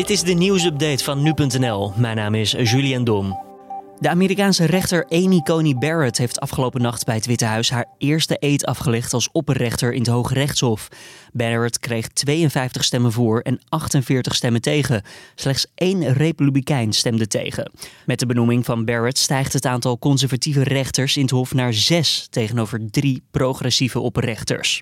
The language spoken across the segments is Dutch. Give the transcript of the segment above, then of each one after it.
Dit is de nieuwsupdate van nu.nl. Mijn naam is Julian Dom. De Amerikaanse rechter Amy Coney Barrett heeft afgelopen nacht bij het Witte Huis haar eerste eed afgelegd als opperrechter in het Hoge Rechtshof. Barrett kreeg 52 stemmen voor en 48 stemmen tegen. Slechts één republikein stemde tegen. Met de benoeming van Barrett stijgt het aantal conservatieve rechters in het Hof naar zes tegenover drie progressieve opperrechters.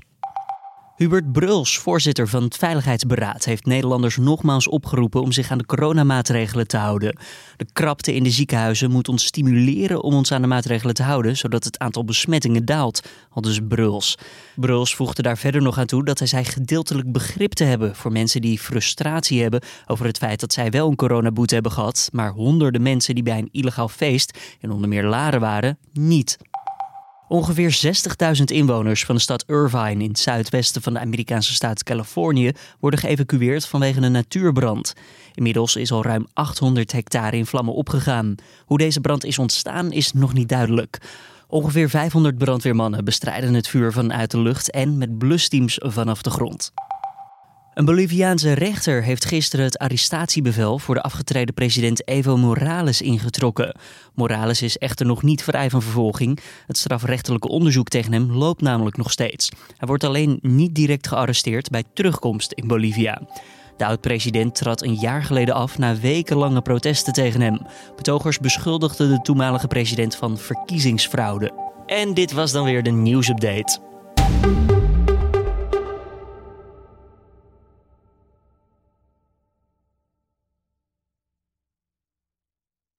Hubert Bruls, voorzitter van het Veiligheidsberaad, heeft Nederlanders nogmaals opgeroepen om zich aan de coronamaatregelen te houden. De krapte in de ziekenhuizen moet ons stimuleren om ons aan de maatregelen te houden, zodat het aantal besmettingen daalt, al dus Bruls. Bruls voegde daar verder nog aan toe dat hij zei gedeeltelijk begrip te hebben voor mensen die frustratie hebben over het feit dat zij wel een coronaboete hebben gehad, maar honderden mensen die bij een illegaal feest, in onder meer Laren waren, niet. Ongeveer 60.000 inwoners van de stad Irvine in het zuidwesten van de Amerikaanse staat Californië worden geëvacueerd vanwege een natuurbrand. Inmiddels is al ruim 800 hectare in vlammen opgegaan. Hoe deze brand is ontstaan is nog niet duidelijk. Ongeveer 500 brandweermannen bestrijden het vuur vanuit de lucht en met blusteams vanaf de grond. Een Boliviaanse rechter heeft gisteren het arrestatiebevel voor de afgetreden president Evo Morales ingetrokken. Morales is echter nog niet vrij van vervolging. Het strafrechtelijke onderzoek tegen hem loopt namelijk nog steeds. Hij wordt alleen niet direct gearresteerd bij terugkomst in Bolivia. De oud-president trad een jaar geleden af na wekenlange protesten tegen hem. Betogers beschuldigden de toenmalige president van verkiezingsfraude. En dit was dan weer de nieuwsupdate.